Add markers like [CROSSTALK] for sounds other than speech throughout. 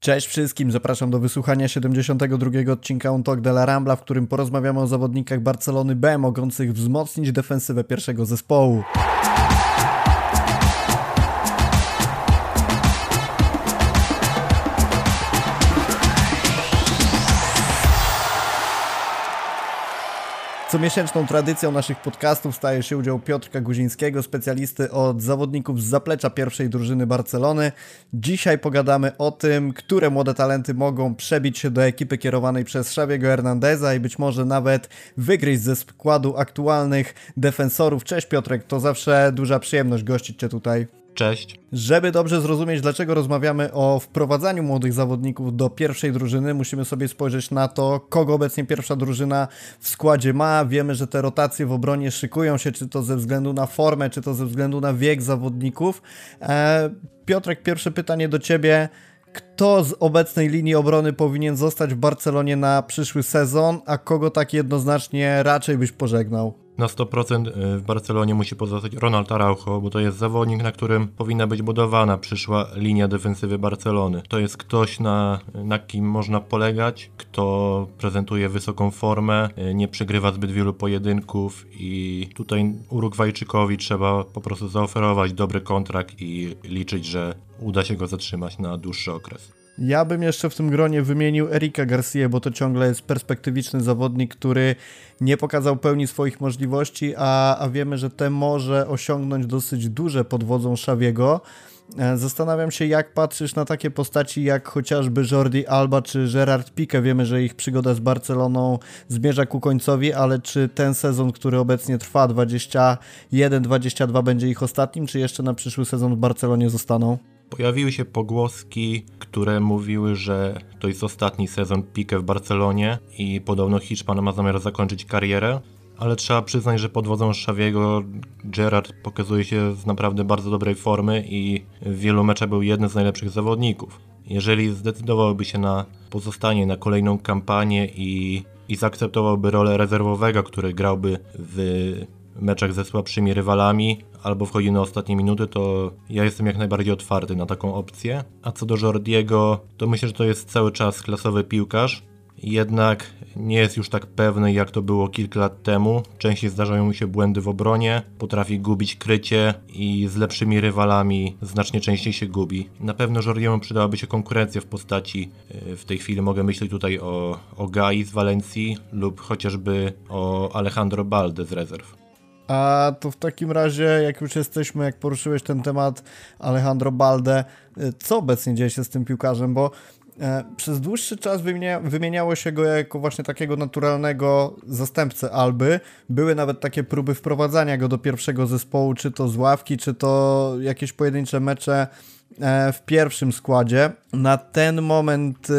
Cześć wszystkim, zapraszam do wysłuchania 72 odcinka On Talk de la Rambla, w którym porozmawiamy o zawodnikach Barcelony B mogących wzmocnić defensywę pierwszego zespołu. Comiesięczną tradycją naszych podcastów staje się udział Piotrka Guzińskiego, specjalisty od zawodników z zaplecza pierwszej drużyny Barcelony. Dzisiaj pogadamy o tym, które młode talenty mogą przebić się do ekipy kierowanej przez Xaviego Hernandeza i być może nawet wygryźć ze składu aktualnych defensorów. Cześć Piotrek, to zawsze duża przyjemność gościć Cię tutaj. Cześć. Żeby dobrze zrozumieć, dlaczego rozmawiamy o wprowadzaniu młodych zawodników do pierwszej drużyny, musimy sobie spojrzeć na to, kogo obecnie pierwsza drużyna w składzie ma. Wiemy, że te rotacje w obronie szykują się, czy to ze względu na formę, czy to ze względu na wiek zawodników. E, Piotrek, pierwsze pytanie do Ciebie. Kto z obecnej linii obrony powinien zostać w Barcelonie na przyszły sezon, a kogo tak jednoznacznie raczej byś pożegnał? Na 100% y, w Barcelonie musi pozostać Ronald Araujo, bo to jest zawodnik, na którym powinna być budowana przyszła linia defensywy Barcelony. To jest ktoś, na, na kim można polegać, kto prezentuje wysoką formę, y, nie przegrywa zbyt wielu pojedynków i tutaj Urugwajczykowi trzeba po prostu zaoferować dobry kontrakt i liczyć, że uda się go zatrzymać na dłuższy okres. Ja bym jeszcze w tym gronie wymienił Erika Garcia, bo to ciągle jest perspektywiczny zawodnik, który nie pokazał pełni swoich możliwości, a, a wiemy, że te może osiągnąć dosyć duże pod wodzą Szawiego. E, zastanawiam się, jak patrzysz na takie postaci jak chociażby Jordi Alba czy Gerard Pique. Wiemy, że ich przygoda z Barceloną zmierza ku końcowi, ale czy ten sezon, który obecnie trwa 21-22 będzie ich ostatnim, czy jeszcze na przyszły sezon w Barcelonie zostaną? Pojawiły się pogłoski, które mówiły, że to jest ostatni sezon Pique w Barcelonie i podobno Hiszpan ma zamiar zakończyć karierę, ale trzeba przyznać, że pod wodzą Szawiego Gerard pokazuje się z naprawdę bardzo dobrej formy i w wielu meczach był jednym z najlepszych zawodników. Jeżeli zdecydowałby się na pozostanie na kolejną kampanię i, i zaakceptowałby rolę rezerwowego, który grałby w meczach ze słabszymi rywalami albo wchodzi na ostatnie minuty, to ja jestem jak najbardziej otwarty na taką opcję. A co do Jordiego, to myślę, że to jest cały czas klasowy piłkarz. Jednak nie jest już tak pewny jak to było kilka lat temu. Częściej zdarzają mu się błędy w obronie, potrafi gubić krycie i z lepszymi rywalami znacznie częściej się gubi. Na pewno Jordiemu przydałaby się konkurencja w postaci, e, w tej chwili mogę myśleć tutaj o, o Gai z Walencji lub chociażby o Alejandro Balde z rezerw. A to w takim razie, jak już jesteśmy, jak poruszyłeś ten temat Alejandro Balde, y, co obecnie dzieje się z tym piłkarzem? Bo e, przez dłuższy czas wymienia, wymieniało się go jako właśnie takiego naturalnego zastępcę Alby. Były nawet takie próby wprowadzania go do pierwszego zespołu, czy to z ławki, czy to jakieś pojedyncze mecze w pierwszym składzie. Na ten moment e,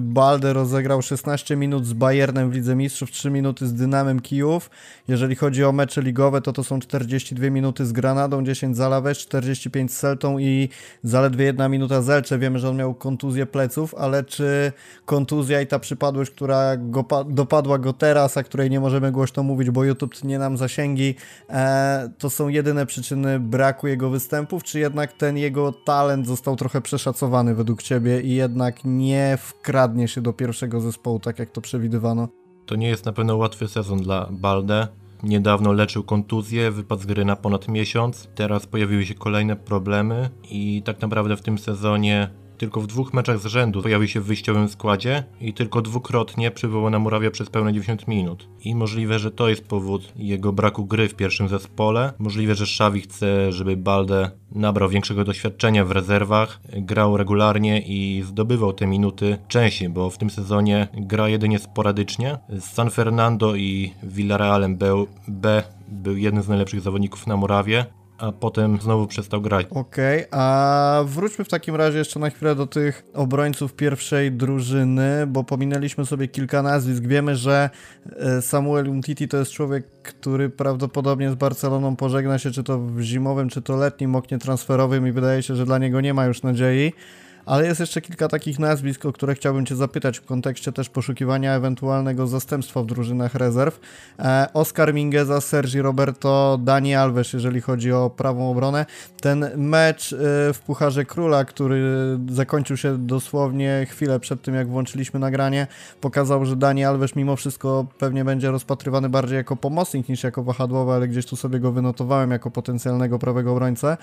Balde rozegrał 16 minut z Bayernem w Lidze Mistrzów, 3 minuty z Dynamem Kijów. Jeżeli chodzi o mecze ligowe, to to są 42 minuty z Granadą, 10 z Alaves, 45 z Celtą i zaledwie jedna minuta z Elcze. Wiemy, że on miał kontuzję pleców, ale czy kontuzja i ta przypadłość, która go, dopadła go teraz, a której nie możemy głośno mówić, bo YouTube tnie nam zasięgi, e, to są jedyne przyczyny braku jego występów, czy jednak ten jego talent talent został trochę przeszacowany według ciebie i jednak nie wkradnie się do pierwszego zespołu, tak jak to przewidywano? To nie jest na pewno łatwy sezon dla Balde. Niedawno leczył kontuzję, wypadł z gry na ponad miesiąc. Teraz pojawiły się kolejne problemy i tak naprawdę w tym sezonie tylko w dwóch meczach z rzędu pojawił się w wyjściowym składzie i tylko dwukrotnie przybyło na murawie przez pełne 90 minut. I możliwe, że to jest powód jego braku gry w pierwszym zespole. Możliwe, że Xavi chce, żeby Balde nabrał większego doświadczenia w rezerwach, grał regularnie i zdobywał te minuty częściej, bo w tym sezonie gra jedynie sporadycznie. Z San Fernando i Villarrealem B był jednym z najlepszych zawodników na murawie a potem znowu przestał grać. Okej, okay, a wróćmy w takim razie jeszcze na chwilę do tych obrońców pierwszej drużyny, bo pominęliśmy sobie kilka nazwisk. Wiemy, że e, Samuel Umtiti to jest człowiek, który prawdopodobnie z Barceloną pożegna się, czy to w zimowym, czy to letnim oknie transferowym i wydaje się, że dla niego nie ma już nadziei. Ale jest jeszcze kilka takich nazwisk, o które chciałbym Cię zapytać w kontekście też poszukiwania ewentualnego zastępstwa w drużynach rezerw. E, Oscar Mingeza, Sergi Roberto, Dani Alves, jeżeli chodzi o prawą obronę. Ten mecz e, w Pucharze Króla, który zakończył się dosłownie chwilę przed tym, jak włączyliśmy nagranie, pokazał, że Dani Alves mimo wszystko pewnie będzie rozpatrywany bardziej jako pomocnik niż jako wahadłowy, ale gdzieś tu sobie go wynotowałem jako potencjalnego prawego obrońcę.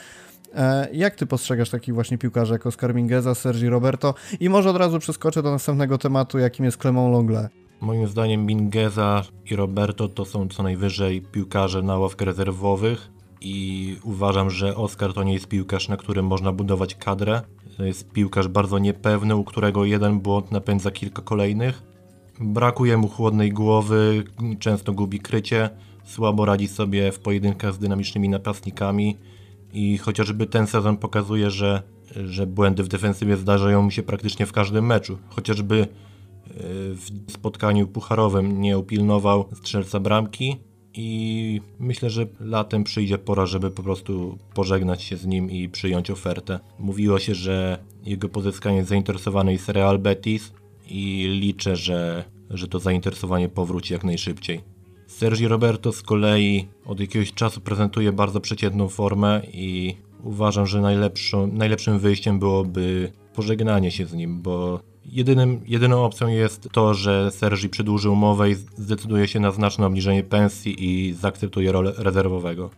E, jak ty postrzegasz takich właśnie piłkarzy jak Oscar Mingeza, Sergi Roberto i może od razu przeskoczę do następnego tematu, jakim jest Clement Longle. Moim zdaniem Mingeza i Roberto to są co najwyżej piłkarze na ławkę rezerwowych i uważam, że Oscar to nie jest piłkarz, na którym można budować kadrę. To jest piłkarz bardzo niepewny, u którego jeden błąd napędza kilka kolejnych. Brakuje mu chłodnej głowy, często gubi krycie, słabo radzi sobie w pojedynkach z dynamicznymi napastnikami i chociażby ten sezon pokazuje, że, że błędy w defensywie zdarzają mu się praktycznie w każdym meczu. Chociażby e, w spotkaniu pucharowym nie upilnował strzelca bramki i myślę, że latem przyjdzie pora, żeby po prostu pożegnać się z nim i przyjąć ofertę. Mówiło się, że jego pozyskanie zainteresowane jest Real Betis i liczę, że, że to zainteresowanie powróci jak najszybciej. Sergi Roberto z kolei od jakiegoś czasu prezentuje bardzo przeciętną formę i uważam, że najlepszym wyjściem byłoby pożegnanie się z nim, bo jedynym, jedyną opcją jest to, że Sergi przedłuży umowę i zdecyduje się na znaczne obniżenie pensji i zaakceptuje rolę rezerwowego.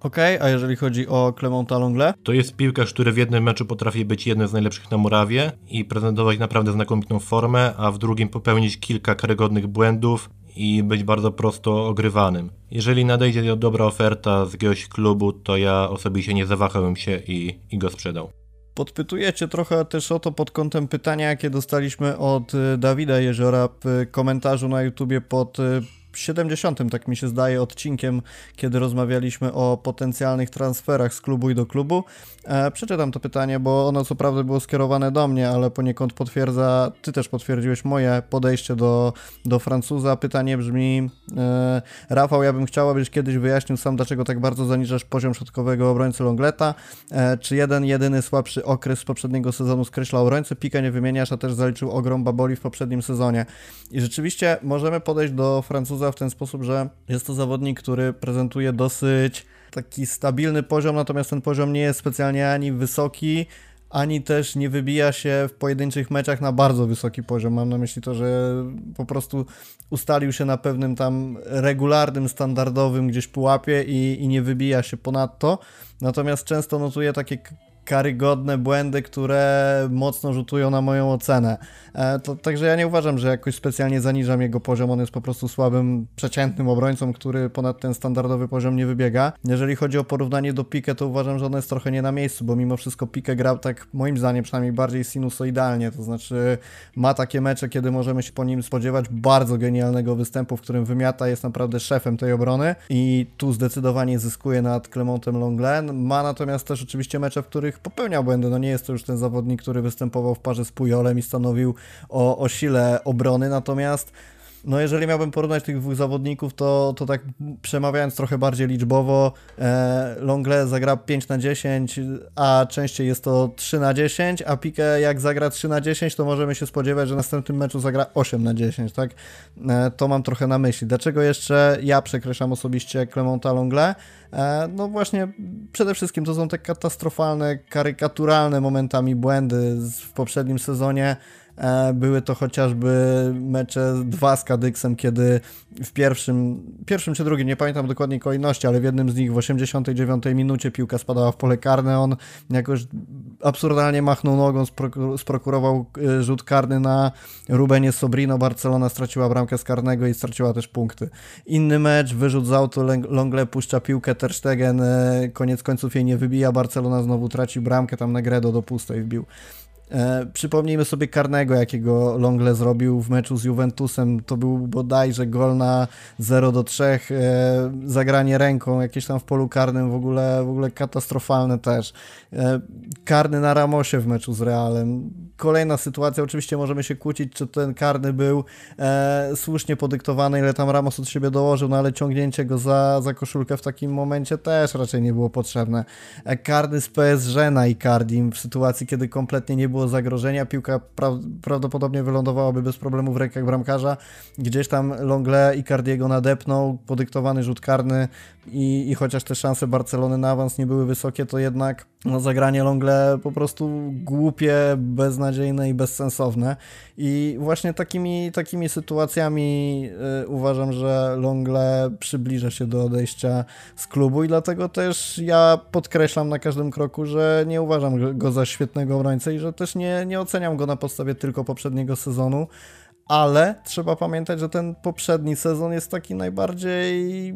Okej, okay, a jeżeli chodzi o Clemonta Longle? To jest piłkarz, który w jednym meczu potrafi być jednym z najlepszych na murawie i prezentować naprawdę znakomitą formę, a w drugim popełnić kilka karygodnych błędów i być bardzo prosto ogrywanym. Jeżeli nadejdzie dobra oferta z jakiegoś klubu, to ja osobiście nie zawahałem się i, i go sprzedał. Podpytujecie trochę też o to pod kątem pytania, jakie dostaliśmy od y, Dawida Jeziora w komentarzu na YouTubie pod y, 70, tak mi się zdaje, odcinkiem, kiedy rozmawialiśmy o potencjalnych transferach z klubu i do klubu. E, przeczytam to pytanie, bo ono co prawda było skierowane do mnie, ale poniekąd potwierdza, ty też potwierdziłeś moje podejście do, do Francuza. Pytanie brzmi, e, Rafał, ja bym chciał, abyś kiedyś wyjaśnił sam, dlaczego tak bardzo zaniżasz poziom środkowego obrońcy Longleta. E, czy jeden, jedyny słabszy okres z poprzedniego sezonu skreśla obrońcę? Pika nie wymieniasz, a też zaliczył ogrom baboli w poprzednim sezonie. I rzeczywiście możemy podejść do Francuza w ten sposób, że jest to zawodnik, który prezentuje dosyć taki stabilny poziom, natomiast ten poziom nie jest specjalnie ani wysoki, ani też nie wybija się w pojedynczych meczach na bardzo wysoki poziom. Mam na myśli to, że po prostu ustalił się na pewnym tam regularnym, standardowym gdzieś pułapie i, i nie wybija się ponadto. Natomiast często notuje takie karygodne błędy, które mocno rzutują na moją ocenę. E, to, także ja nie uważam, że jakoś specjalnie zaniżam jego poziom, on jest po prostu słabym, przeciętnym obrońcą, który ponad ten standardowy poziom nie wybiega. Jeżeli chodzi o porównanie do Pique, to uważam, że on jest trochę nie na miejscu, bo mimo wszystko Pique grał tak, moim zdaniem przynajmniej bardziej sinusoidalnie, to znaczy ma takie mecze, kiedy możemy się po nim spodziewać bardzo genialnego występu, w którym wymiata jest naprawdę szefem tej obrony i tu zdecydowanie zyskuje nad Clementem Longlen. Ma natomiast też oczywiście mecze, w których popełniał błędy. No nie jest to już ten zawodnik, który występował w parze z Pujolem i stanowił o, o sile obrony, natomiast no jeżeli miałbym porównać tych dwóch zawodników, to, to tak przemawiając trochę bardziej liczbowo, e, Longle zagra 5 na 10, a częściej jest to 3 na 10, a Pique jak zagra 3 na 10, to możemy się spodziewać, że w następnym meczu zagra 8 na 10, tak? E, to mam trochę na myśli. Dlaczego jeszcze ja przekreślam osobiście Clemonta Longle? E, no właśnie, przede wszystkim to są te katastrofalne, karykaturalne momentami błędy w poprzednim sezonie, były to chociażby mecze dwa z Kadyksem, kiedy w pierwszym, pierwszym czy drugim, nie pamiętam dokładnie kolejności, ale w jednym z nich w 89 minucie piłka spadała w pole karne, on jakoś absurdalnie machnął nogą, sprokurował e, rzut karny na Rubenie Sobrino, Barcelona straciła bramkę z karnego i straciła też punkty. Inny mecz, wyrzut z auto, Longle puszcza piłkę, Ter Stegen e, koniec końców jej nie wybija, Barcelona znowu traci bramkę, tam Negredo do pustej wbił. E, przypomnijmy sobie karnego, jakiego Longle zrobił w meczu z Juventusem. To był bodajże gol na 0 do 3, e, zagranie ręką, jakieś tam w polu karnym, w ogóle, w ogóle katastrofalne też. E, karny na Ramosie w meczu z Realem. Kolejna sytuacja, oczywiście możemy się kłócić, czy ten karny był e, słusznie podyktowany, ile tam Ramos od siebie dołożył, no ale ciągnięcie go za, za koszulkę w takim momencie też raczej nie było potrzebne. E, karny z PSG na Icardim w sytuacji, kiedy kompletnie nie było zagrożenia, piłka pra prawdopodobnie wylądowałaby bez problemu w rękach bramkarza. Gdzieś tam Longle Icardiego nadepnął, podyktowany rzut karny i, i chociaż te szanse Barcelony na awans nie były wysokie, to jednak no, zagranie Longle po prostu głupie, beznadziejne i bezsensowne. I właśnie takimi, takimi sytuacjami y, uważam, że Longle przybliża się do odejścia z klubu i dlatego też ja podkreślam na każdym kroku, że nie uważam go za świetnego obrońcę i że też nie, nie oceniam go na podstawie tylko poprzedniego sezonu ale trzeba pamiętać, że ten poprzedni sezon jest taki najbardziej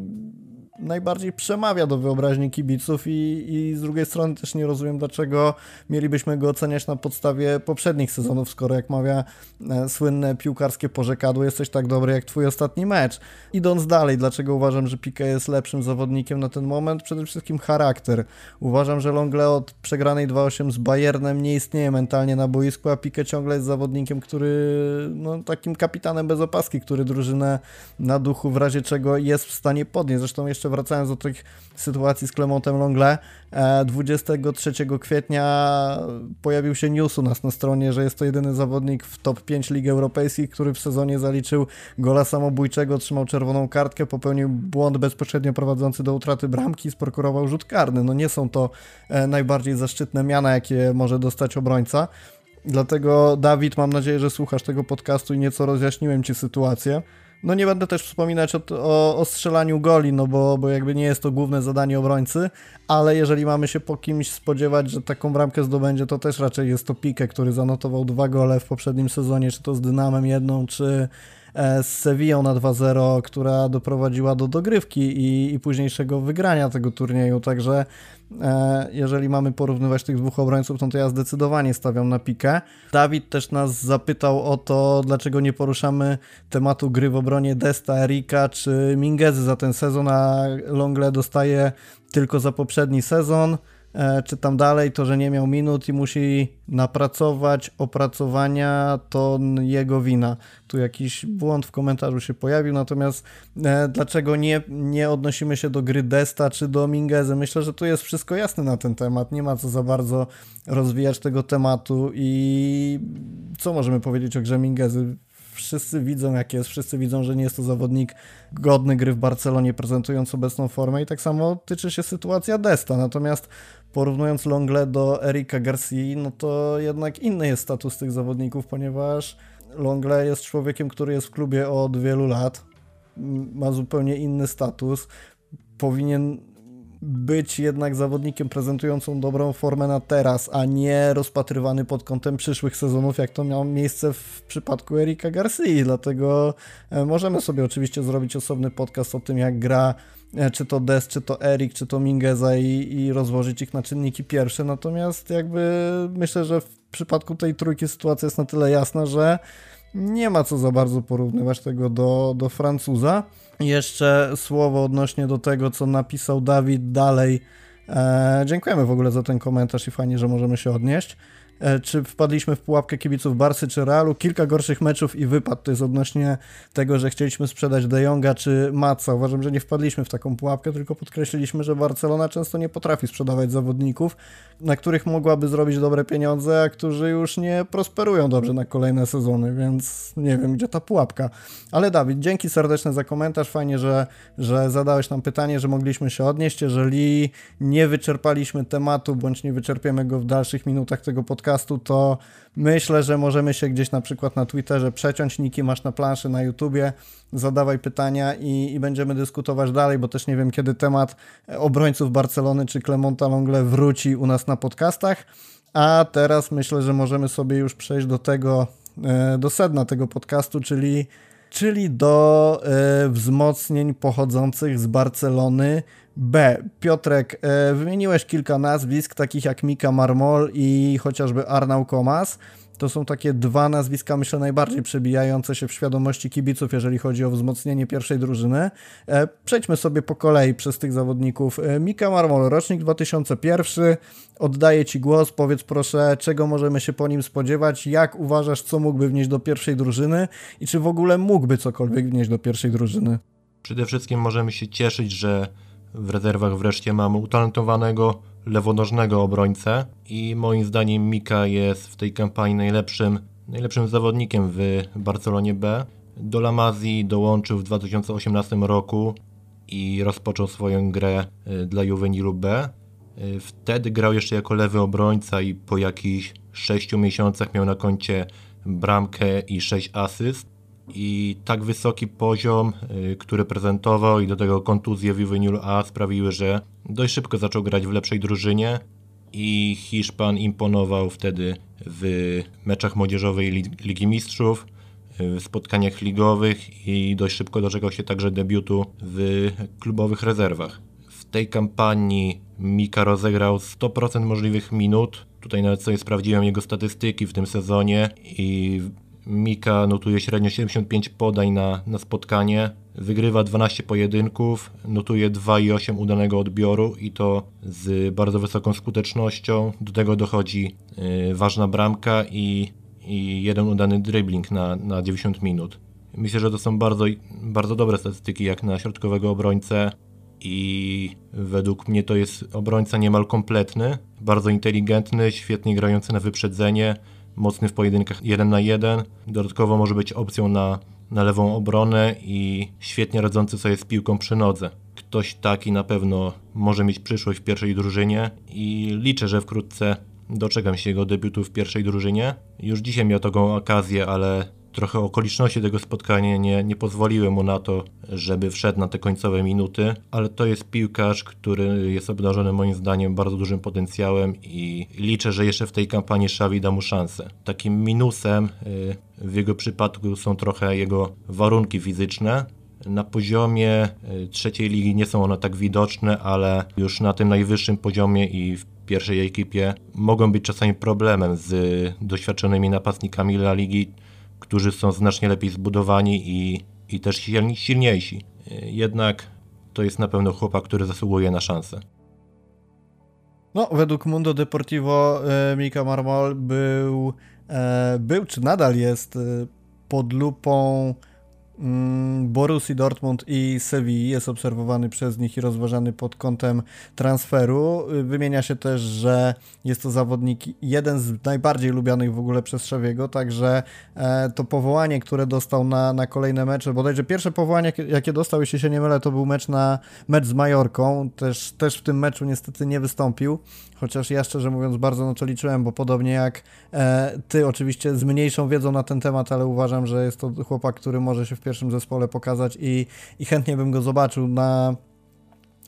najbardziej przemawia do wyobraźni kibiców i, i z drugiej strony też nie rozumiem, dlaczego mielibyśmy go oceniać na podstawie poprzednich sezonów, skoro jak mawia e, słynne piłkarskie pożekadło, jesteś tak dobry jak twój ostatni mecz. Idąc dalej, dlaczego uważam, że Piqué jest lepszym zawodnikiem na ten moment? Przede wszystkim charakter. Uważam, że Longle od przegranej 2-8 z Bayernem nie istnieje mentalnie na boisku, a Piqué ciągle jest zawodnikiem, który no takim kapitanem bez opaski, który drużynę na duchu w razie czego jest w stanie podnieść. Zresztą jeszcze jeszcze wracając do tych sytuacji z Clemontem Longle, 23 e, kwietnia pojawił się news u nas na stronie, że jest to jedyny zawodnik w top 5 Lig Europejskich, który w sezonie zaliczył gola samobójczego, otrzymał czerwoną kartkę, popełnił błąd bezpośrednio prowadzący do utraty bramki i sprokurował rzut karny. No nie są to e, najbardziej zaszczytne miana, jakie może dostać obrońca. Dlatego, Dawid, mam nadzieję, że słuchasz tego podcastu i nieco rozjaśniłem Ci sytuację. No nie będę też wspominać o, o, o, strzelaniu goli, no bo, bo jakby nie jest to główne zadanie obrońcy, ale jeżeli mamy się po kimś spodziewać, że taką bramkę zdobędzie, to też raczej jest to Pique, który zanotował dwa gole w poprzednim sezonie, czy to z Dynamem jedną, czy z Sevillą na 2-0, która doprowadziła do dogrywki i, i późniejszego wygrania tego turnieju, także e, jeżeli mamy porównywać tych dwóch obrońców, no to ja zdecydowanie stawiam na pikę. Dawid też nas zapytał o to, dlaczego nie poruszamy tematu gry w obronie Desta, Erika czy Mingezy za ten sezon, a Longle dostaje tylko za poprzedni sezon. E, czy tam dalej, to, że nie miał minut i musi napracować opracowania, to jego wina. Tu jakiś błąd w komentarzu się pojawił, natomiast e, dlaczego nie, nie odnosimy się do gry Desta czy do Mingezy? Myślę, że tu jest wszystko jasne na ten temat, nie ma co za bardzo rozwijać tego tematu i co możemy powiedzieć o grze Mingezy? Wszyscy widzą, jak jest, wszyscy widzą, że nie jest to zawodnik godny gry w Barcelonie, prezentując obecną formę. I tak samo tyczy się sytuacja Desta. Natomiast porównując Longle do Erika Garcia, no to jednak inny jest status tych zawodników, ponieważ Longle jest człowiekiem, który jest w klubie od wielu lat, ma zupełnie inny status, powinien być jednak zawodnikiem prezentującą dobrą formę na teraz, a nie rozpatrywany pod kątem przyszłych sezonów, jak to miało miejsce w przypadku Erika Garcia. Dlatego e, możemy sobie oczywiście zrobić osobny podcast o tym, jak gra e, czy to Des, czy to Erik, czy to Mingeza i, i rozłożyć ich na czynniki pierwsze. Natomiast jakby myślę, że w przypadku tej trójki sytuacja jest na tyle jasna, że nie ma co za bardzo porównywać tego do, do Francuza. Jeszcze słowo odnośnie do tego, co napisał Dawid dalej. E, dziękujemy w ogóle za ten komentarz i fajnie, że możemy się odnieść. E, czy wpadliśmy w pułapkę kibiców Barsy czy Realu. Kilka gorszych meczów i wypad to jest odnośnie tego, że chcieliśmy sprzedać De Jonga czy Maca. Uważam, że nie wpadliśmy w taką pułapkę, tylko podkreśliliśmy, że Barcelona często nie potrafi sprzedawać zawodników, na których mogłaby zrobić dobre pieniądze, a którzy już nie prosperują dobrze na kolejne sezony, więc nie wiem, gdzie ta pułapka. Ale Dawid, dzięki serdeczne za komentarz. Fajnie, że, że zadałeś nam pytanie, że mogliśmy się odnieść. Jeżeli nie wyczerpaliśmy tematu, bądź nie wyczerpiemy go w dalszych minutach tego podcastu, podcastu, to myślę, że możemy się gdzieś na przykład na Twitterze przeciąć. Niki masz na planszy na YouTubie, zadawaj pytania i, i będziemy dyskutować dalej, bo też nie wiem, kiedy temat obrońców Barcelony czy Clemonta Longle wróci u nas na podcastach. A teraz myślę, że możemy sobie już przejść do tego, e, do sedna tego podcastu, czyli czyli do e, wzmocnień pochodzących z Barcelony B. Piotrek, e, wymieniłeś kilka nazwisk, takich jak Mika Marmol i chociażby Arnau Komas. To są takie dwa nazwiska, myślę, najbardziej przebijające się w świadomości kibiców, jeżeli chodzi o wzmocnienie pierwszej drużyny. E, przejdźmy sobie po kolei przez tych zawodników. E, Mika Marmol, rocznik 2001. Oddaję Ci głos. Powiedz proszę, czego możemy się po nim spodziewać? Jak uważasz, co mógłby wnieść do pierwszej drużyny? I czy w ogóle mógłby cokolwiek wnieść do pierwszej drużyny? Przede wszystkim możemy się cieszyć, że w rezerwach wreszcie mamy utalentowanego lewonożnego obrońcę i moim zdaniem Mika jest w tej kampanii najlepszym, najlepszym zawodnikiem w Barcelonie B. Do Lamazji dołączył w 2018 roku i rozpoczął swoją grę y, dla Juvenilu B. Y, wtedy grał jeszcze jako lewy obrońca i po jakichś 6 miesiącach miał na koncie bramkę i 6 asyst i tak wysoki poziom, y, który prezentował i do tego kontuzje w Juvenilu A sprawiły, że dość szybko zaczął grać w lepszej drużynie i Hiszpan imponował wtedy w meczach młodzieżowej Ligi Mistrzów, w spotkaniach ligowych i dość szybko doczekał się także debiutu w klubowych rezerwach. W tej kampanii Mika rozegrał 100% możliwych minut. Tutaj nawet sobie sprawdziłem jego statystyki w tym sezonie i Mika notuje średnio 75 podań na, na spotkanie, wygrywa 12 pojedynków, notuje 2,8 udanego odbioru i to z bardzo wysoką skutecznością. Do tego dochodzi yy, ważna bramka i, i jeden udany dribbling na, na 90 minut. Myślę, że to są bardzo, bardzo dobre statystyki jak na środkowego obrońcę i według mnie to jest obrońca niemal kompletny, bardzo inteligentny, świetnie grający na wyprzedzenie, mocny w pojedynkach 1 na 1. Dodatkowo może być opcją na, na lewą obronę i świetnie radzący sobie z piłką przy nodze. Ktoś taki na pewno może mieć przyszłość w pierwszej drużynie i liczę, że wkrótce doczekam się jego debiutu w pierwszej drużynie. Już dzisiaj miał taką okazję, ale trochę okoliczności tego spotkania nie, nie pozwoliły mu na to, żeby wszedł na te końcowe minuty, ale to jest piłkarz, który jest obdarzony moim zdaniem bardzo dużym potencjałem i liczę, że jeszcze w tej kampanii Xavi da mu szansę. Takim minusem y, w jego przypadku są trochę jego warunki fizyczne, na poziomie y, trzeciej ligi nie są one tak widoczne, ale już na tym najwyższym poziomie i w pierwszej ekipie mogą być czasami problemem z doświadczonymi napastnikami La Ligi którzy są znacznie lepiej zbudowani i, i też silniejsi. Jednak to jest na pewno chłopak, który zasługuje na szansę. No, według Mundo Deportivo e, Mika Marmol był, e, był czy nadal jest e, pod lupą Borussii Dortmund i Sewilli jest obserwowany przez nich i rozważany pod kątem transferu. Wymienia się też, że jest to zawodnik jeden z najbardziej lubianych w ogóle przez Szawiego, także e, to powołanie, które dostał na, na kolejne mecze, bodajże pierwsze powołanie, jakie dostał, jeśli się nie mylę, to był mecz na mecz z Majorką, też, też w tym meczu niestety nie wystąpił, chociaż ja szczerze mówiąc bardzo na to liczyłem, bo podobnie jak e, ty oczywiście z mniejszą wiedzą na ten temat, ale uważam, że jest to chłopak, który może się w pierwszym zespole pokazać i, i chętnie bym go zobaczył na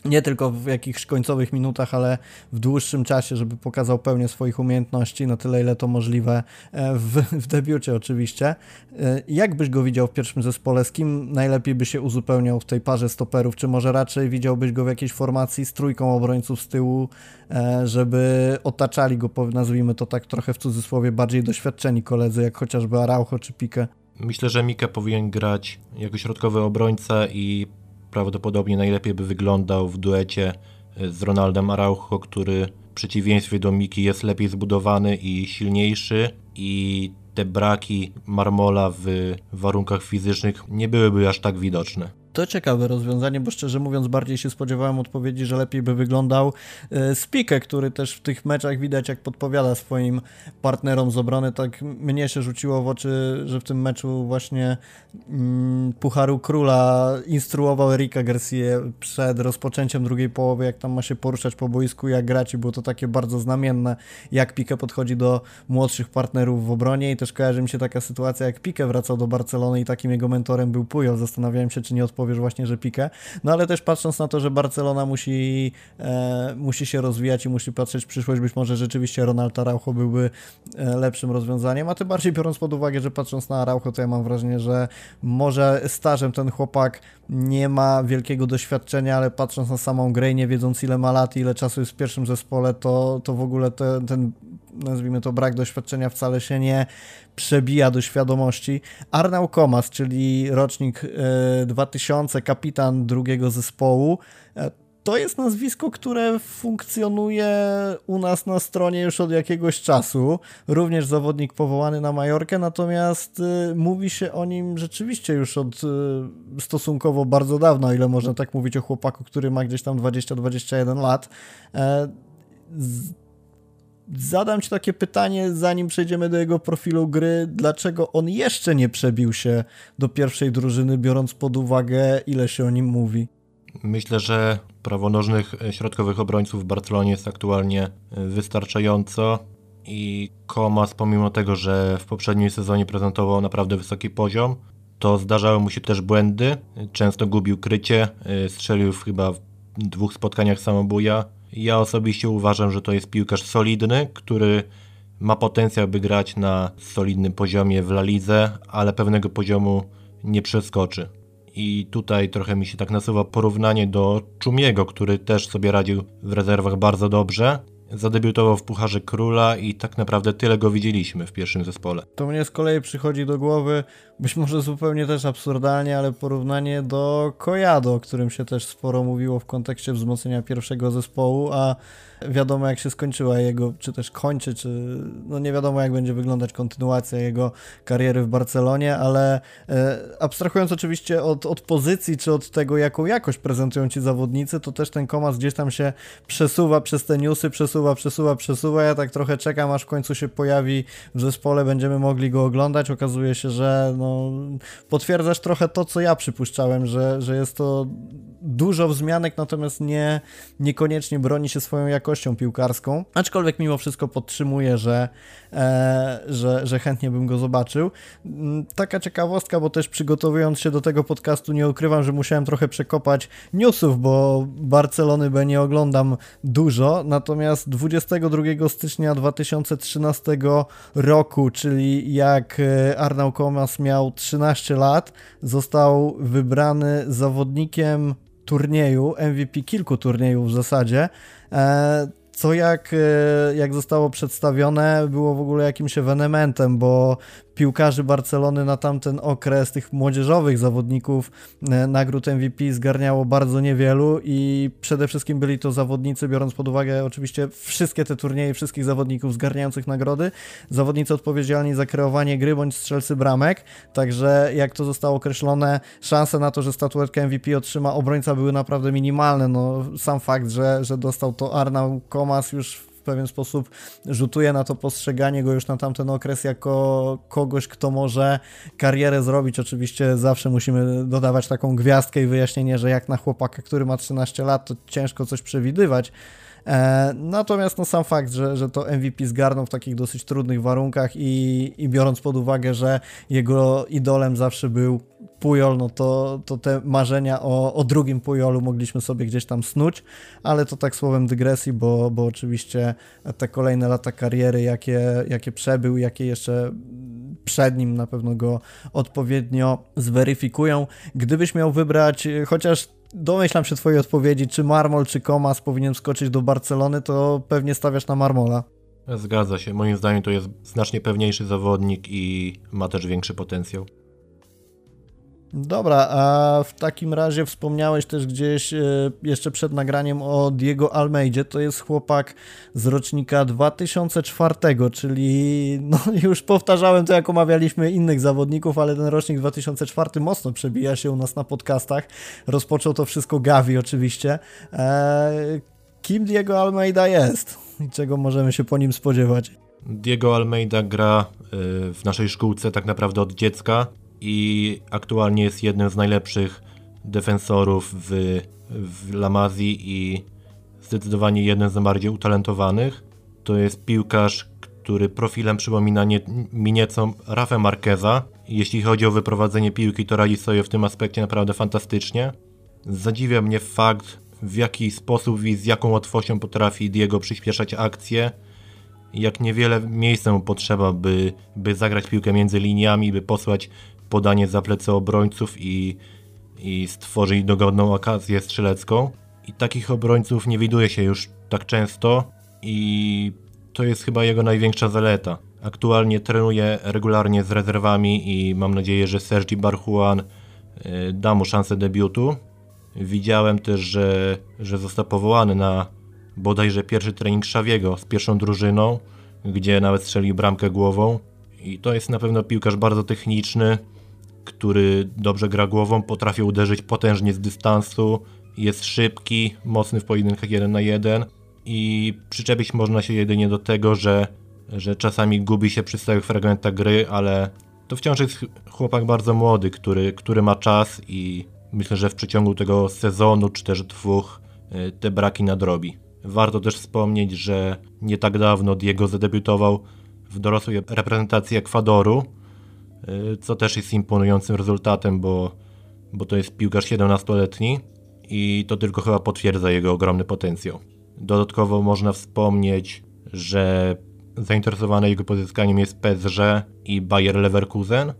nie tylko w jakichś końcowych minutach, ale w dłuższym czasie, żeby pokazał pełnię swoich umiejętności, na tyle ile to możliwe e, w, w debiucie oczywiście. E, jak byś go widział w pierwszym zespole? Z kim najlepiej by się uzupełniał w tej parze stoperów? Czy może raczej widziałbyś go w jakiejś formacji z trójką obrońców z tyłu, e, żeby otaczali go, nazwijmy to tak trochę w cudzysłowie, bardziej doświadczeni koledzy, jak chociażby Araujo czy Pique? Myślę, że Mika powinien grać jako środkowy obrońca i prawdopodobnie najlepiej by wyglądał w duecie z Ronaldem Araujo, który w przeciwieństwie do Miki jest lepiej zbudowany i silniejszy i te braki Marmola w warunkach fizycznych nie byłyby aż tak widoczne. To ciekawe rozwiązanie, bo szczerze mówiąc bardziej się spodziewałem odpowiedzi, że lepiej by wyglądał e, Spikę, który też w tych meczach widać jak podpowiada swoim partnerom z obrony. Tak mnie się rzuciło w oczy, że w tym meczu właśnie mm, Pucharu Króla instruował Erika Garcia przed rozpoczęciem drugiej połowy, jak tam ma się poruszać po boisku, jak grać i było to takie bardzo znamienne, jak Pique podchodzi do młodszych partnerów w obronie i też kojarzy mi się taka sytuacja, jak Pique wracał do Barcelony i takim jego mentorem był Pujol. Zastanawiałem się, czy nie odpowiedział powiesz właśnie, że Pique. No ale też patrząc na to, że Barcelona musi, e, musi się rozwijać i musi patrzeć w przyszłość, być może rzeczywiście Ronald Araujo byłby e, lepszym rozwiązaniem, a tym bardziej biorąc pod uwagę, że patrząc na Araujo, to ja mam wrażenie, że może stażem ten chłopak nie ma wielkiego doświadczenia, ale patrząc na samą grę nie wiedząc ile ma lat i ile czasu jest w pierwszym zespole, to, to w ogóle te, ten nazwijmy to brak doświadczenia wcale się nie przebija do świadomości. Arnał Komas, czyli rocznik 2000, kapitan drugiego zespołu, e, to jest nazwisko, które funkcjonuje u nas na stronie już od jakiegoś czasu. Również zawodnik powołany na Majorkę, natomiast y, mówi się o nim rzeczywiście już od y, stosunkowo bardzo dawno, ile można tak mówić o chłopaku, który ma gdzieś tam 20-21 lat. E, z, zadam Ci takie pytanie, zanim przejdziemy do jego profilu gry. Dlaczego on jeszcze nie przebił się do pierwszej drużyny, biorąc pod uwagę, ile się o nim mówi? Myślę, że prawonożnych środkowych obrońców w Barcelonie jest aktualnie wystarczająco i Komas, pomimo tego, że w poprzednim sezonie prezentował naprawdę wysoki poziom, to zdarzały mu się też błędy. Często gubił krycie, strzelił w chyba w dwóch spotkaniach samobuja ja osobiście uważam, że to jest piłkarz solidny, który ma potencjał, by grać na solidnym poziomie w La Lidze, ale pewnego poziomu nie przeskoczy. I tutaj trochę mi się tak nasuwa porównanie do Czumiego, który też sobie radził w rezerwach bardzo dobrze, Zadebiutował w Pucharze Króla i tak naprawdę tyle go widzieliśmy w pierwszym zespole. To mnie z kolei przychodzi do głowy, być może zupełnie też absurdalnie, ale porównanie do Kojado, o którym się też sporo mówiło w kontekście wzmocnienia pierwszego zespołu, a wiadomo jak się skończyła jego, czy też kończy, czy no nie wiadomo jak będzie wyglądać kontynuacja jego kariery w Barcelonie, ale e, abstrahując oczywiście od, od pozycji, czy od tego jaką jakość prezentują ci zawodnicy, to też ten komas gdzieś tam się przesuwa przez te newsy, przesuwa, przesuwa, przesuwa, ja tak trochę czekam aż w końcu się pojawi w zespole, będziemy mogli go oglądać, okazuje się, że no potwierdzasz trochę to, co ja przypuszczałem, że, że jest to dużo wzmianek, natomiast nie, niekoniecznie broni się swoją jakością piłkarską, aczkolwiek mimo wszystko podtrzymuję, że, e, że, że chętnie bym go zobaczył. Mm, taka ciekawostka, bo też przygotowując się do tego podcastu nie ukrywam, że musiałem trochę przekopać newsów, bo Barcelony B nie oglądam dużo, natomiast 22 stycznia 2013 roku, czyli jak e, Arnau Komas miał 13 lat, został wybrany zawodnikiem turnieju, MVP kilku turniejów w zasadzie, e, co jak, e, jak zostało przedstawione było w ogóle jakimś ewenementem, bo piłkarzy Barcelony na tamten okres, tych młodzieżowych zawodników e, nagród MVP zgarniało bardzo niewielu i przede wszystkim byli to zawodnicy, biorąc pod uwagę oczywiście wszystkie te turnieje, wszystkich zawodników zgarniających nagrody, zawodnicy odpowiedzialni za kreowanie gry bądź strzelcy bramek, także jak to zostało określone, szanse na to, że statuetkę MVP otrzyma obrońca były naprawdę minimalne, no sam fakt, że, że dostał to Arnau Komas już pewien sposób rzutuje na to postrzeganie go już na tamten okres jako kogoś, kto może karierę zrobić. Oczywiście zawsze musimy dodawać taką gwiazdkę i wyjaśnienie, że jak na chłopaka, który ma 13 lat, to ciężko coś przewidywać. E, natomiast no, sam fakt, że, że to MVP zgarnął w takich dosyć trudnych warunkach i, i biorąc pod uwagę, że jego idolem zawsze był Pujol, no to, to te marzenia o, o drugim Pujolu mogliśmy sobie gdzieś tam snuć, ale to tak słowem dygresji, bo, bo oczywiście te kolejne lata kariery, jakie, jakie przebył, jakie jeszcze przed nim na pewno go odpowiednio zweryfikują. Gdybyś miał wybrać, chociaż domyślam się twojej odpowiedzi, czy Marmol, czy Komas powinien skoczyć do Barcelony, to pewnie stawiasz na Marmola. Zgadza się. Moim zdaniem to jest znacznie pewniejszy zawodnik i ma też większy potencjał. Dobra, a w takim razie wspomniałeś też gdzieś e, jeszcze przed nagraniem o Diego Almeidzie. To jest chłopak z rocznika 2004, czyli no [LAUGHS] już powtarzałem to, jak omawialiśmy innych zawodników, ale ten rocznik 2004 mocno przebija się u nas na podcastach. Rozpoczął to wszystko Gavi oczywiście. Eee, kim Diego Almeida jest i czego możemy się po nim spodziewać? Diego Almeida gra e, w naszej szkółce tak naprawdę od dziecka i aktualnie jest jednym z najlepszych defensorów w, w Lamazji i zdecydowanie jednym z najbardziej utalentowanych. To jest piłkarz, który profilem przypomina nie, mi nieco Rafę Marqueza Jeśli chodzi o wyprowadzenie piłki, to radzi sobie w tym aspekcie naprawdę fantastycznie. Zadziwia mnie fakt, w jaki sposób i z jaką łatwością potrafi Diego przyspieszać akcję. Jak niewiele miejsca mu potrzeba, by, by zagrać piłkę między liniami, by posłać podanie za plecy obrońców i, i dogodną okazję strzelecką. I takich obrońców nie widuje się już tak często i to jest chyba jego największa zaleta. Aktualnie trenuje regularnie z rezerwami i mam nadzieję, że Sergi Barhuan y, da mu szansę debiutu. Widziałem też, że, że został powołany na bodajże pierwszy trening Szawiego z pierwszą drużyną, gdzie nawet strzelił bramkę głową. I to jest na pewno piłkarz bardzo techniczny, który dobrze gra głową, potrafi uderzyć potężnie z dystansu, jest szybki, mocny w pojedynkach 1 na 1 i przyczepić można się jedynie do tego, że, że czasami gubi się przy stałych fragmentach gry, ale to wciąż jest chłopak bardzo młody, który, który ma czas i myślę, że w przeciągu tego sezonu czy też dwóch y, te braki nadrobi. Warto też wspomnieć, że nie tak dawno Diego zadebiutował w dorosłej reprezentacji Ekwadoru, co też jest imponującym rezultatem, bo, bo to jest piłkarz 17-letni i to tylko chyba potwierdza jego ogromny potencjał. Dodatkowo można wspomnieć, że zainteresowane jego pozyskaniem jest PSG i Bayer Leverkusen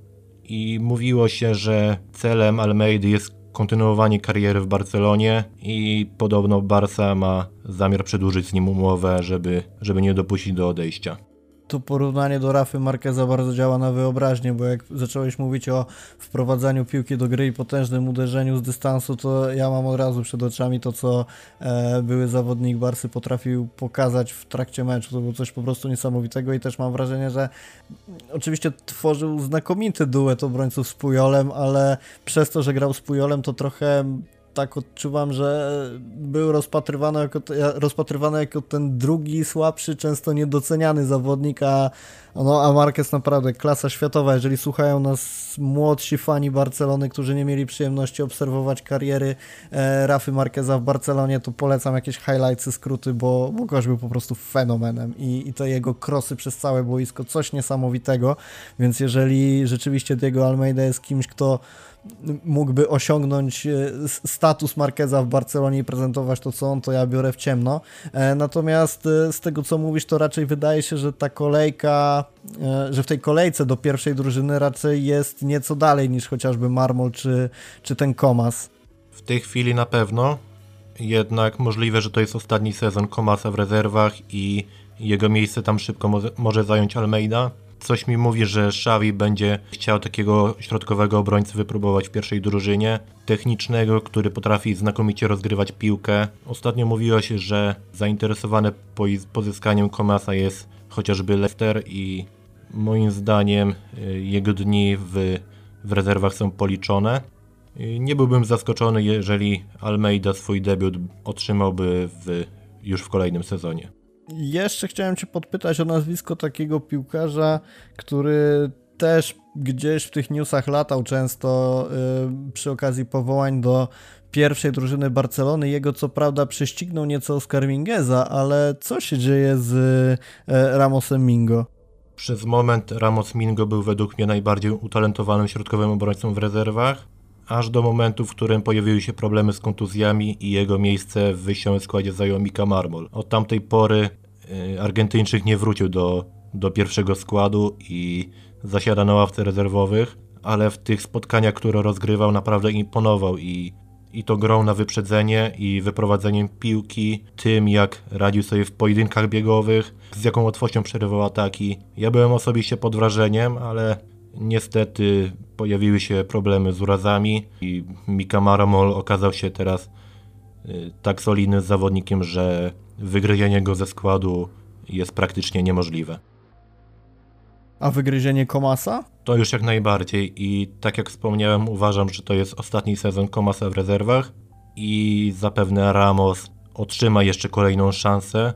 i mówiło się, że celem Almeidy jest kontynuowanie kariery w Barcelonie i podobno Barca ma zamiar przedłużyć z nim umowę, żeby, żeby nie dopuścić do odejścia to porównanie do Rafy Marqueza bardzo działa na wyobraźnię, bo jak zacząłeś mówić o wprowadzaniu piłki do gry i potężnym uderzeniu z dystansu, to ja mam od razu przed oczami to, co e, były zawodnik Barsy potrafił pokazać w trakcie meczu. To było coś po prostu niesamowitego i też mam wrażenie, że oczywiście tworzył znakomity duet obrońców z Pujolem, ale przez to, że grał z Pujolem, to trochę tak odczuwam, że był rozpatrywany jako, rozpatrywany jako ten drugi, słabszy, często niedoceniany zawodnik, a, no, a Marquez naprawdę klasa światowa. Jeżeli słuchają nas młodsi fani Barcelony, którzy nie mieli przyjemności obserwować kariery e, Rafy Marqueza w Barcelonie, to polecam jakieś highlights, skróty, bo, bo był po prostu fenomenem i, i te jego krosy przez całe boisko, coś niesamowitego, więc jeżeli rzeczywiście Diego Almeida jest kimś, kto mógłby osiągnąć e, status Markeza w Barcelonie i prezentować to, co on, to ja biorę w ciemno. E, natomiast e, z tego, co mówisz, to raczej wydaje się, że ta kolejka, że w tej kolejce do pierwszej drużyny raczej jest nieco dalej niż chociażby Marmol czy, czy ten Komas. W tej chwili na pewno, jednak możliwe, że to jest ostatni sezon Komasa w rezerwach i jego miejsce tam szybko może zająć Almeida. Coś mi mówi, że Xavi będzie chciał takiego środkowego obrońcy wypróbować w pierwszej drużynie, technicznego, który potrafi znakomicie rozgrywać piłkę. Ostatnio mówiło się, że zainteresowany pozyskaniem Komasa jest chociażby Leicester i moim zdaniem y, jego dni w, w rezerwach są policzone. Y, nie byłbym zaskoczony, jeżeli Almeida swój debiut otrzymałby w, już w kolejnym sezonie. Jeszcze chciałem Cię podpytać o nazwisko takiego piłkarza, który też gdzieś w tych newsach latał często yy, przy okazji powołań do pierwszej drużyny Barcelony. Jego co prawda prześcignął nieco Oscar Mingueza, ale co się dzieje z yy, Ramosem Mingo? Przez moment Ramos Mingo był według mnie najbardziej utalentowanym środkowym obrońcą w rezerwach aż do momentu, w którym pojawiły się problemy z kontuzjami i jego miejsce w wyjściowym składzie zajął Mika Marmol. Od tamtej pory y, Argentyńczyk nie wrócił do, do pierwszego składu i zasiada na ławce rezerwowych, ale w tych spotkaniach, które rozgrywał, naprawdę imponował i, i to grą na wyprzedzenie i wyprowadzeniem piłki, tym jak radził sobie w pojedynkach biegowych, z jaką łatwością przerywał ataki. Ja byłem osobiście pod wrażeniem, ale Niestety pojawiły się problemy z urazami i Mika Maramol okazał się teraz y, tak solidnym zawodnikiem, że wygryzienie go ze składu jest praktycznie niemożliwe. A wygryzienie Komasa? To już jak najbardziej i tak jak wspomniałem, uważam, że to jest ostatni sezon Komasa w rezerwach i zapewne Ramos otrzyma jeszcze kolejną szansę.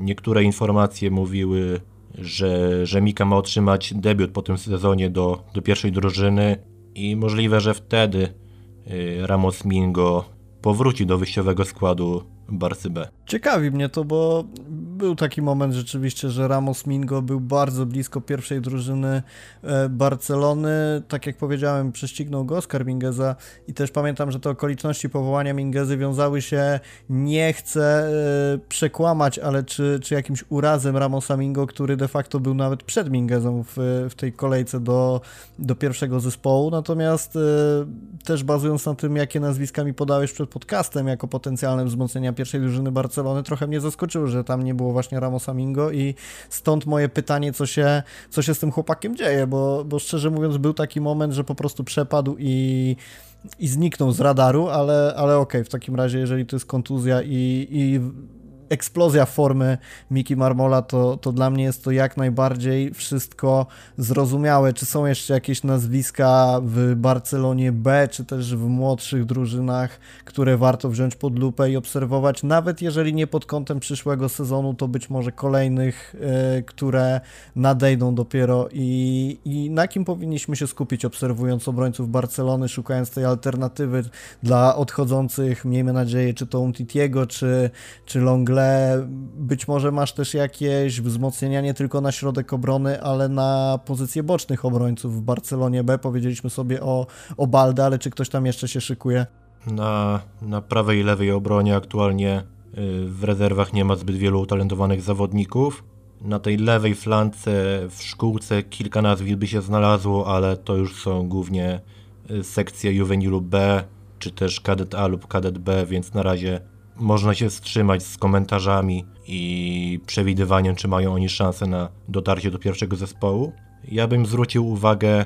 Niektóre informacje mówiły że, że Mika ma otrzymać debiut po tym sezonie do, do pierwszej drużyny i możliwe, że wtedy y, Ramos Mingo powróci do wyjściowego składu Barcy B. Ciekawi mnie to, bo był taki moment rzeczywiście, że Ramos Mingo był bardzo blisko pierwszej drużyny e, Barcelony. Tak jak powiedziałem, prześcignął go Oscar Mingeza i też pamiętam, że te okoliczności powołania Mingezy wiązały się, nie chcę e, przekłamać, ale czy, czy jakimś urazem Ramosa Mingo, który de facto był nawet przed Mingezą w, w tej kolejce do, do pierwszego zespołu. Natomiast e, też bazując na tym, jakie nazwiska mi podałeś przed podcastem jako potencjalne wzmocnienia pierwszej drużyny Barcelony, trochę mnie zaskoczyło, że tam nie było właśnie Ramosa Mingo i stąd moje pytanie, co się, co się z tym chłopakiem dzieje, bo, bo szczerze mówiąc był taki moment, że po prostu przepadł i i zniknął z radaru, ale, ale okej, okay, w takim razie, jeżeli to jest kontuzja i, i eksplozja formy Miki Marmola, to, to dla mnie jest to jak najbardziej wszystko zrozumiałe. Czy są jeszcze jakieś nazwiska w Barcelonie B, czy też w młodszych drużynach, które warto wziąć pod lupę i obserwować, nawet jeżeli nie pod kątem przyszłego sezonu, to być może kolejnych, yy, które nadejdą dopiero i, i na kim powinniśmy się skupić, obserwując obrońców Barcelony, szukając tej alternatywy dla odchodzących, miejmy nadzieję, czy to Umtitiego, czy, czy Longle, ale być może masz też jakieś wzmocnienia nie tylko na środek obrony, ale na pozycje bocznych obrońców w Barcelonie B. Powiedzieliśmy sobie o, o Balde, ale czy ktoś tam jeszcze się szykuje? Na, na prawej i lewej obronie aktualnie y, w rezerwach nie ma zbyt wielu utalentowanych zawodników. Na tej lewej flance w szkółce kilka nazwisk by się znalazło, ale to już są głównie y, sekcje juvenilu B, czy też kadet A lub kadet B, więc na razie można się wstrzymać z komentarzami i przewidywaniem, czy mają oni szansę na dotarcie do pierwszego zespołu. Ja bym zwrócił uwagę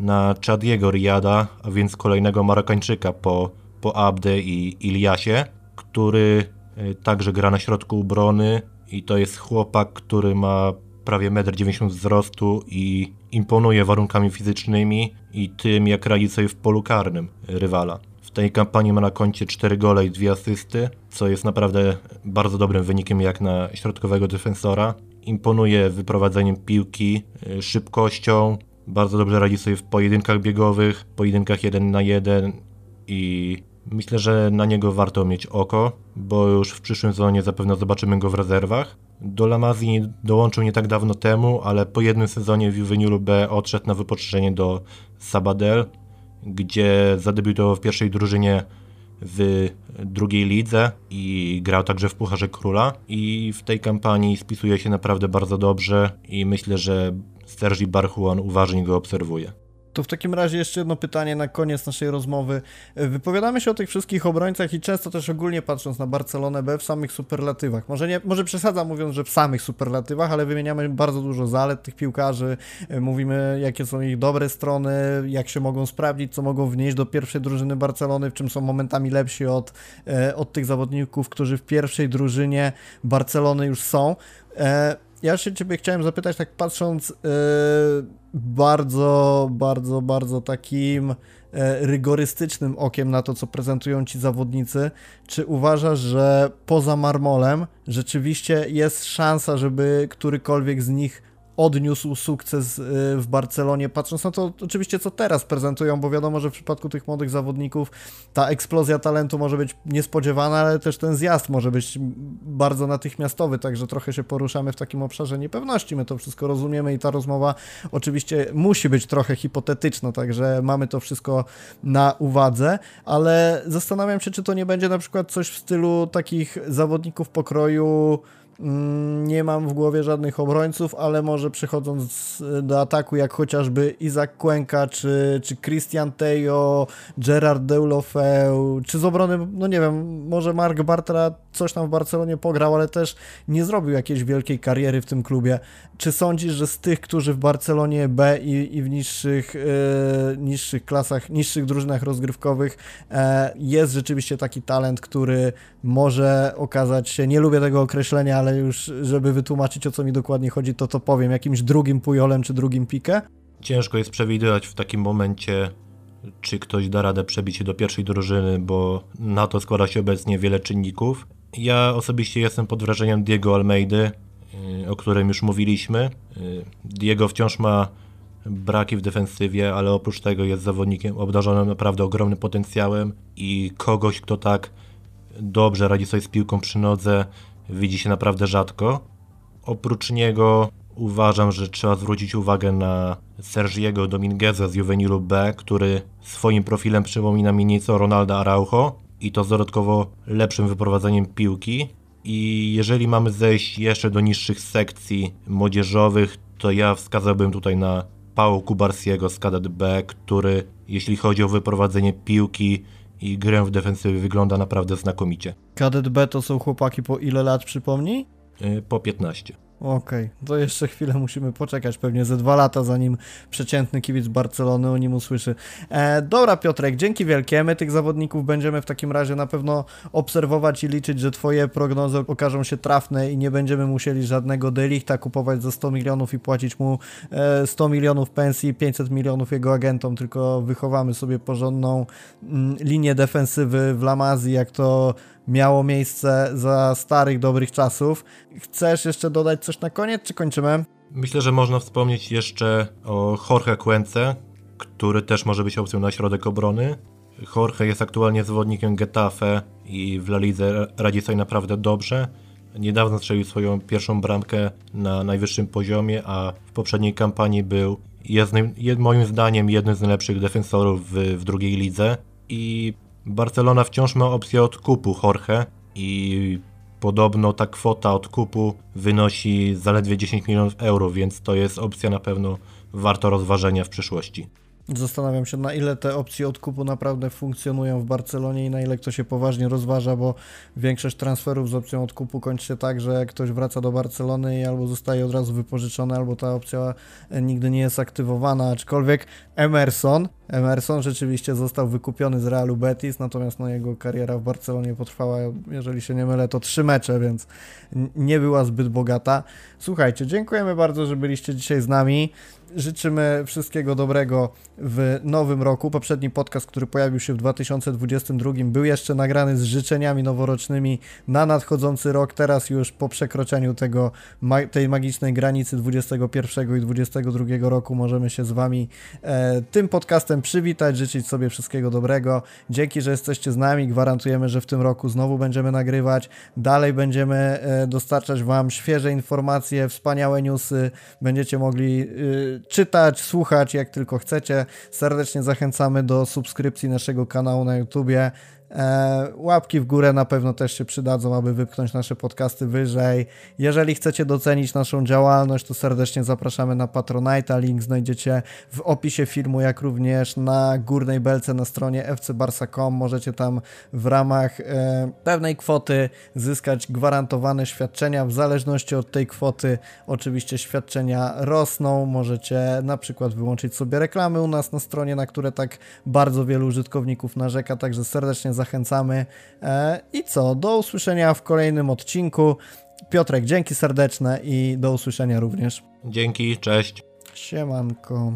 na Chadiego Riada, a więc kolejnego Marokańczyka po, po Abde i Iliasie, który y, także gra na środku obrony i to jest chłopak, który ma prawie 1,90 m wzrostu i imponuje warunkami fizycznymi i tym, jak radzi sobie w polu karnym rywala tej kampanii ma na koncie 4 gole i 2 asysty, co jest naprawdę bardzo dobrym wynikiem jak na środkowego defensora. Imponuje wyprowadzeniem piłki, y, szybkością, bardzo dobrze radzi sobie w pojedynkach biegowych, pojedynkach 1 na 1 i myślę, że na niego warto mieć oko, bo już w przyszłym sezonie zapewne zobaczymy go w rezerwach. Do Lamazji dołączył nie tak dawno temu, ale po jednym sezonie w Juvenilu B odszedł na wypoczyczenie do Sabadell, gdzie zadebiutował w pierwszej drużynie w drugiej lidze i grał także w Pucharze Króla i w tej kampanii spisuje się naprawdę bardzo dobrze i myślę, że Sergi Barchuan uważnie go obserwuje. To w takim razie jeszcze jedno pytanie na koniec naszej rozmowy. Wypowiadamy się o tych wszystkich obrońcach i często też ogólnie patrząc na Barcelonę B w samych superlatywach. Może, nie, może przesadzam mówiąc, że w samych superlatywach, ale wymieniamy bardzo dużo zalet tych piłkarzy, mówimy jakie są ich dobre strony, jak się mogą sprawdzić, co mogą wnieść do pierwszej drużyny Barcelony, w czym są momentami lepsi od, e, od tych zawodników, którzy w pierwszej drużynie Barcelony już są. Ja się ciebie chciałem zapytać, tak patrząc yy, bardzo, bardzo, bardzo takim yy, rygorystycznym okiem na to, co prezentują ci zawodnicy, czy uważasz, że poza marmolem rzeczywiście jest szansa, żeby którykolwiek z nich odniósł sukces y, w Barcelonie, patrząc na to oczywiście, co teraz prezentują, bo wiadomo, że w przypadku tych młodych zawodników ta eksplozja talentu może być niespodziewana, ale też ten zjazd może być bardzo natychmiastowy, także trochę się poruszamy w takim obszarze niepewności, my to wszystko rozumiemy i ta rozmowa oczywiście musi być trochę hipotetyczna, także mamy to wszystko na uwadze, ale zastanawiam się, czy to nie będzie na przykład coś w stylu takich zawodników pokroju nie mam w głowie żadnych obrońców, ale może przechodząc do ataku, jak chociażby Izak Cuenca, czy, czy Christian Tejo, Gerard Deulofeu, czy z obrony, no nie wiem, może Mark Bartra coś tam w Barcelonie pograł, ale też nie zrobił jakiejś wielkiej kariery w tym klubie. Czy sądzisz, że z tych, którzy w Barcelonie B i, i w niższych, yy, niższych klasach, niższych drużynach rozgrywkowych yy, jest rzeczywiście taki talent, który może okazać się, nie lubię tego określenia, ale już żeby wytłumaczyć o co mi dokładnie chodzi, to to powiem, jakimś drugim Pujolem czy drugim Pique? Ciężko jest przewidywać w takim momencie, czy ktoś da radę przebić się do pierwszej drużyny, bo na to składa się obecnie wiele czynników. Ja osobiście jestem pod wrażeniem Diego Almeidy, o którym już mówiliśmy. Y, Diego wciąż ma braki w defensywie, ale oprócz tego jest zawodnikiem obdarzonym naprawdę ogromnym potencjałem i kogoś, kto tak dobrze radzi sobie z piłką przy nodze, widzi się naprawdę rzadko. Oprócz niego uważam, że trzeba zwrócić uwagę na Sergiego Domingueza z Juvenilu B, który swoim profilem przypomina mi nieco Ronalda Araujo i to z dodatkowo lepszym wyprowadzeniem piłki. I jeżeli mamy zejść jeszcze do niższych sekcji młodzieżowych, to ja wskazałbym tutaj na Paulo Kubarsiego z Kadet B, który jeśli chodzi o wyprowadzenie piłki i grę w defensywie wygląda naprawdę znakomicie. Kadet B to są chłopaki po ile lat, przypomnij? Yy, Po 15. Okej, to jeszcze chwilę musimy poczekać, pewnie ze dwa lata, zanim przeciętny kibic Barcelony o nim usłyszy. E, dobra Piotrek, dzięki wielkie, my tych zawodników będziemy w takim razie na pewno obserwować i liczyć, że twoje prognozy okażą się trafne i nie będziemy musieli żadnego delichta kupować za 100 milionów i płacić mu e, 100 milionów pensji, 500 milionów jego agentom, tylko wychowamy sobie porządną mm, linię defensywy w Lamazji, jak to miało miejsce za starych, dobrych czasów. Chcesz jeszcze dodać coś na koniec, czy kończymy? Myślę, że można wspomnieć jeszcze o Jorge Quence, który też może być opcją na środek obrony. Jorge jest aktualnie zawodnikiem Getafe i w La Lidze radzi sobie naprawdę dobrze. Niedawno strzelił swoją pierwszą bramkę na najwyższym poziomie, a w poprzedniej kampanii był jednym, jed, moim zdaniem jednym z najlepszych defensorów w, w drugiej lidze. I Barcelona wciąż ma opcję odkupu Jorge i podobno ta kwota odkupu wynosi zaledwie 10 milionów euro, więc to jest opcja na pewno warto rozważenia w przyszłości. Zastanawiam się, na ile te opcje odkupu naprawdę funkcjonują w Barcelonie i na ile to się poważnie rozważa, bo większość transferów z opcją odkupu kończy się tak, że ktoś wraca do Barcelony i albo zostaje od razu wypożyczony, albo ta opcja nigdy nie jest aktywowana, aczkolwiek Emerson, Emerson rzeczywiście został wykupiony z Realu Betis, natomiast no, jego kariera w Barcelonie potrwała, jeżeli się nie mylę, to trzy mecze, więc nie była zbyt bogata. Słuchajcie, dziękujemy bardzo, że byliście dzisiaj z nami. Życzymy wszystkiego dobrego w nowym roku. Poprzedni podcast, który pojawił się w 2022, był jeszcze nagrany z życzeniami noworocznymi na nadchodzący rok. Teraz już po przekroczeniu tego, tej magicznej granicy 21 i 22 roku możemy się z Wami e, tym podcastem przywitać, życzyć sobie wszystkiego dobrego. Dzięki, że jesteście z nami. Gwarantujemy, że w tym roku znowu będziemy nagrywać. Dalej będziemy e, dostarczać Wam świeże informacje, wspaniałe newsy. Będziecie mogli y, czytać, słuchać jak tylko chcecie. Serdecznie zachęcamy do subskrypcji naszego kanału na YouTubie. E, łapki w górę na pewno też się przydadzą, aby wypchnąć nasze podcasty wyżej. Jeżeli chcecie docenić naszą działalność, to serdecznie zapraszamy na Patronite'a. Link znajdziecie w opisie filmu, jak również na górnej belce na stronie fcbarsa.com. Możecie tam w ramach e, pewnej kwoty zyskać gwarantowane świadczenia. W zależności od tej kwoty, oczywiście świadczenia rosną. Możecie na przykład wyłączyć sobie reklamy u nas na stronie, na które tak bardzo wielu użytkowników narzeka. Także serdecznie zachęcamy. E, I co? Do usłyszenia w kolejnym odcinku. Piotrek, dzięki serdeczne i do usłyszenia również. Dzięki, cześć. Siemanko.